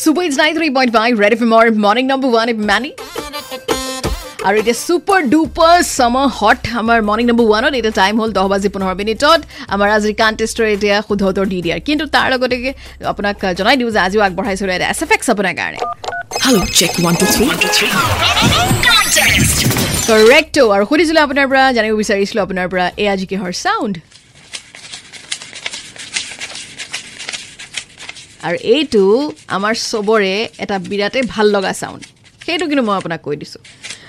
Super Hits 93.5 Red FM or morning number 1 if Manny. আৰু এতিয়া super duper summer hot আমাৰ morning number ওৱানত এতিয়া টাইম হ'ল দহ বাজি পোন্ধৰ মিনিটত আমাৰ আজিৰ কাণ্টেষ্টৰ এতিয়া শুদ্ধতৰ দি দিয়াৰ কিন্তু তাৰ লগতে আপোনাক জনাই দিওঁ যে আজিও আগবঢ়াইছোঁ এটা এছ এফ এক্স আপোনাৰ কাৰণে. কাৰেক্টো আৰু সুধিছিলোঁ আপোনাৰ পৰা জানিব বিচাৰিছিলোঁ আপোনাৰ পৰা এই আজি কিহৰ চাউণ্ড আৰু এইটো আমাৰ চবৰে এটা বিৰাটেই ভাল লগা চাউণ্ড সেইটো কিন্তু মই আপোনাক কৈ দিছোঁ।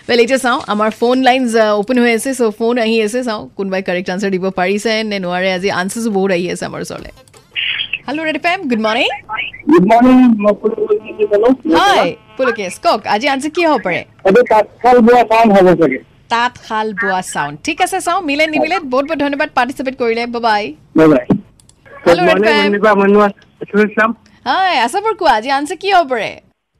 ৱেল এতিয়া চাওঁ আমাৰ ফোন লাইনছ অ'পেন হৈ আছে চ' ফোন আহি আছে চাওঁ কোনোবাই কাৰেক্ট আনচাৰ দিব পাৰিছে নে নোৱাৰে। আজি আনচাৰ্ছো বহুত আহি আছে আমাৰ ওচৰলৈ। Hello' Red FM good morning good morning হয় পুলকেশ কওক আজি আনচাৰ কি হ'ব পাৰে? তাঁতশাল বোৱা চাউণ্ড ঠিক আছে চাওঁ মিলে নিমিলে বহুত বহুত ধন্যবাদ পাৰ্টিচিপেট কৰিলে বাই বাই Hello, গুড হয় আছাবোৰ কোৱা আজি আনচাৰ কি হ'ব পাৰে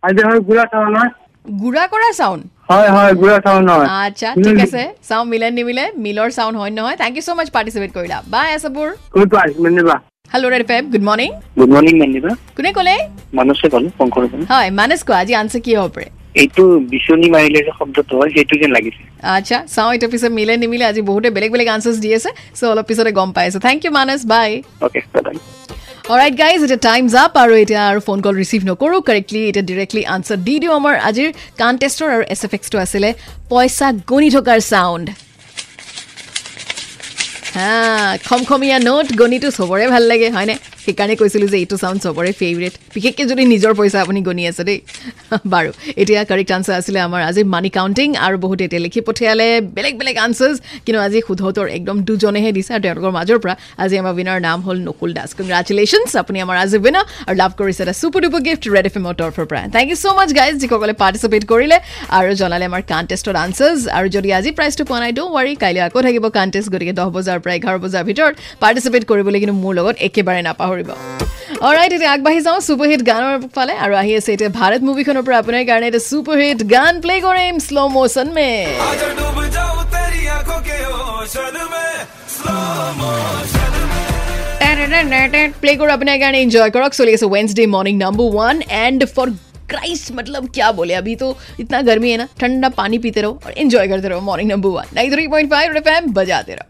আজি হয় গুড়া চাউল নহয় গুড়া কৰা চাউণ্ড হয় হয় গুড়া চাউল নহয় আচ্ছা ঠিক আছে। চাওঁ মিলে নিমিলে মিলৰ চাউণ্ড হয় নহয়? Thank you so' much participate কৰিলা। বাই আছাবোৰ কোনটো আহিছে Moniba. Hello' Red FM good morning good morning Moniba. কোনে ক'লে? মানসে ক'লো শংকৰ হয় মানস কোৱা আজি আনচাৰ কি হ'ব পাৰে এইটো বিচনী মাৰিলে যে শব্দটো হয় সেইটো যেন লাগিছে। আচ্ছা চাওঁ এতিয়া পিছত মিলে নিমিলে আজি বহুতে বেলেগ বেলেগ আনচাৰ্ছ দি আছে চ' অলপ পিছতে গম পাই আছোঁ। Thank you Manas bye okay bye alright guys এতিয়া টাইমছ আপ আৰু এতিয়া আৰু ফোন কল ৰিচিভ নকৰোঁ কাৰেক্টলি এতিয়া ডিৰেক্টলি আনচাৰ দি দিওঁ আমাৰ আজিৰ কাণ্টেষ্টৰ আৰু এছ এফ এক্সটো আছিলে পইচা গণি থকাৰ চাউণ্ড হা খমখমীয়া নোট গণিটো চবৰে ভাল লাগে হয়নে সেইকাৰণে কৈছিলোঁ যে এইটো চাউণ্ড চবৰে ফেভৰেট বিশেষকৈ যদি নিজৰ পইচা আপুনি গণি আছে দেই। বাৰু এতিয়া কাৰেক্ট আনচাৰ আছিলে আমাৰ আজি মানি কাউণ্টিং আৰু বহুতে এতিয়া লিখি পঠিয়ালে বেলেগ বেলেগ আনচাৰ্ছ কিন্তু আজি শুদ্ধতৰ একদম দুজনেহে দিছে আৰু তেওঁলোকৰ মাজৰ পৰা আজি আমাৰ উইনাৰ নাম হ'ল নকুল দাস। কংগ্ৰেচুলেশ্যনছ আপুনি আমাৰ আজি উইনাৰ আৰু লাভ কৰিছে এটা super duper gift red F এমৰ তৰফৰ পৰা। Thank you so' much guys যিসকলে পাৰ্টিচিপেট কৰিলে আৰু জনালে আমাৰ কাণ্টেষ্টৰ আনচাৰ্ছ আৰু যদি আজি প্ৰাইজটো পোৱা নাই ডোণ্ট ৱাৰি কাইলৈ আকৌ থাকিব কাণ্টেষ্ট গতিকে দহ বজাৰ পৰা এঘাৰ বজাৰ ভিতৰত পাৰ্টিচিপেট কৰিবলৈ কিন্তু মোৰ লগত একেবাৰে নাপাহৰিব অলৰাইট এতিয়া আগবাঢ়ি যাওঁ ছুপাৰহিট গানৰ ফালে আৰু আহি আছে এতিয়া ভাৰত মুভিখনৰ পৰা আপোনাৰ কাৰণে এটা ছুপাৰহিট গান প্লে কৰিম শ্ল' মোশ্যন মে आज डूब जाऊं तेरी आंखों के ओशन में स्लो मोशन প্লে কৰোঁ আপোনাৰ কাৰণে এনজয় কৰক চলি আছে Wednesday morning number one and for Christ मतलब क्या बोले अभी तो इतना गर्मी है ना ठंडा पानी पीते रहो और एंजॉय करते रहो morning number one nine three point five F बजाते रहो